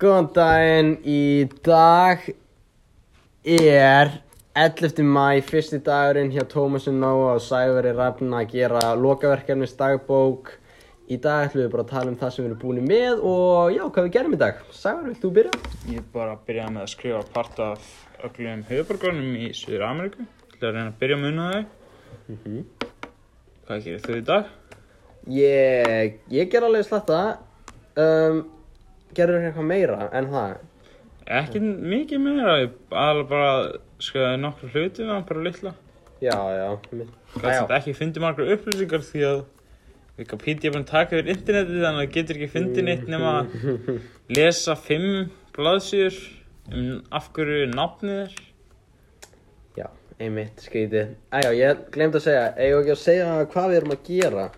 Góðan daginn, í dag er 11. mæ, fyrsti dagurinn hjá Tómasun Nóa og Sæveri Rafn að gera lokaverkefnis dagbók. Í dag ætlum við bara að tala um það sem við erum búin með og já, hvað við gerum í dag. Sæveri, vilt þú byrja? Ég bara byrjaði með að skrifa part af öllum höfuborgarnum í Suður Ameríku. Ég ætla að reyna að byrja að muna þau. Mhm. Hvað gerir þú í dag? Ég, ég ger alveg slatta. Um, gerður eitthvað meira en það? Ekki mikið meira, ég alveg bara skrifaði nokkru hluti með hann, bara litla. Já, já. Gæti þetta ekki fundið margar upplýsingar því að Wikipedia er búin að taka yfir internetið þannig að það getur ekki fundið neitt nema að lesa fimm blaðsýður um af hverju nafnið er. Já, einmitt, skrítið. Æjá, ég glemt að segja, eigum ekki að segja hvað við erum að gera.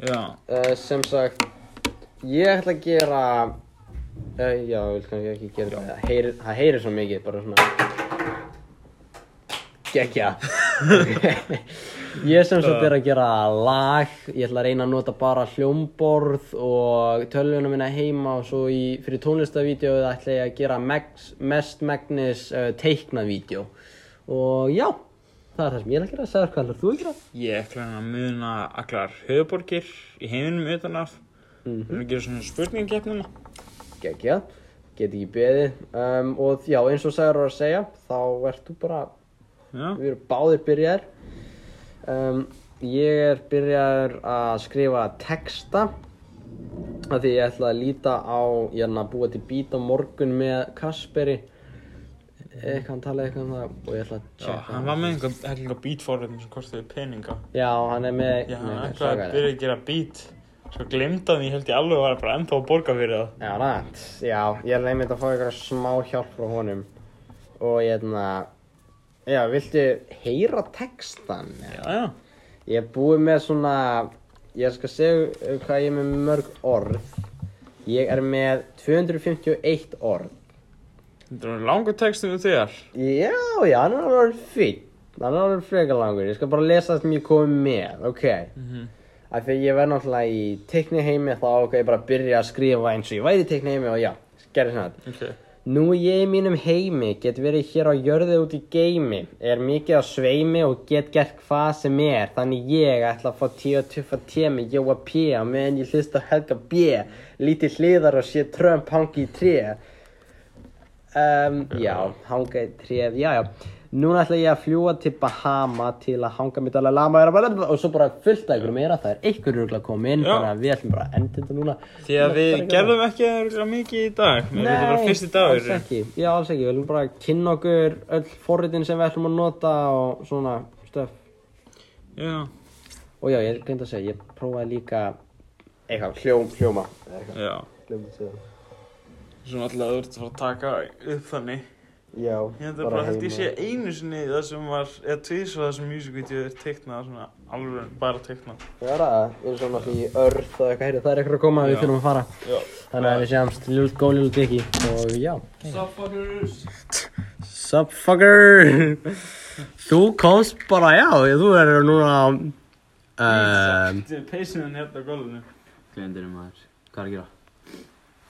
Já, Uh, sem sagt, ég ætla að gera, já, ég vil kannski ekki gera það, það heyrir, það heyrir svo mikið, bara svona, geggja. ég sem sagt er að gera lag, ég ætla að reyna að nota bara hljómborð og tölvuna mína heima og svo í, fyrir tónlistavídeóið ætla ég að gera megs, mest megnis uh, teiknað vídeo. Og já, það er það sem ég ætla að gera, sagður hvað ætlar þú að gera? ég ætla að muna allar höfuborgir í heiminum utan af. Mhm. Við erum að gera svona spurningkeppnina. Gekkja, get ekki beðið. Um, og já, eins og Sæður var að segja þá ert þú bara, Já, við erum báðir byrjar um, ég er byrjar að skrifa texta af því ég ætla að líta á ég er að búa til beat á morgun með Kasperi. Eitthvað hann talaði eitthvað um það? Og ég ætla að checka hann var með einhver hellinga beatforriðin sem kostiði peninga. já, hann er með Já, hann ætlaði að byrja að gera beat. Svo hann, ég held ég alveg var bara ennþá að borga fyrir það. Já, rætt. Já, ég er einmitt að fá eitthvað smá hjálp frá honum. Og ég er já, viltu heyra textan? Já, já. Ég er búið með svona, ég skal segja hvað ég er með mörg orð. Ég er með 251 orð. Þetta er langur textum við þér. Já, já, hann er alveg fín. Hann er alveg frekar langur. Ég skal bara lesa það sem ég komið með, ok? Mhm. Af því ég verð náttúrulega í teikni heimi þá ok, ég bara byrja að skrifa eins og ég væri í teikni heimi og já, gerði svona. Ok. Nú ég í mínum heimi get verið hér á jörðu út í geimi, er mikið á sveimi og get gert hvað sem er, þannig ég ætla að fá tí og tuffa tí með Jóa P. á meðan ég hlust á Helga B. Lítið hliðar og sé Trump hangi í tré. Um, já, hanga í tréð, já, já. Núna ætla ég að fljúa til Bahama til að hanga mitt alveg lama og svo bara fullt af ykkur meira, það er komið inn, Já. þannig að við ætlum bara að enda þetta núna. Því að við gerðum ekki örugglega mikið í dag. Nei, þetta er bara fyrsti dagur. alls ekki, já alls ekki, við viljum bara kynna okkur öll forritin sem við ætlum að nota og svona stöf Já. og já, ég glemt að segja, ég prófaði líka eitthvað, hljóm, hljóma eitthvað, Já. að Svona alltaf þú ert að fara að taka upp þannig. Já, held að bara held ég sé einu sinni það sem var, eða tvís og það sem musicvídeó er teiknað svona alveg bara teiknað. já, það, eins og náttúrulega í örð og eitthvað, heyrðu, það er eitthvað að koma, við Já. þurfum að fara Já. þannig að við sjáumst, ljólt góð, ljólt ekki og já Suffokers. Sup fucker þú komst bara, já, þú er núna um, Þetta er peysunin hérna á gólfinu. Gleyndir um maður. Hvað er að gera?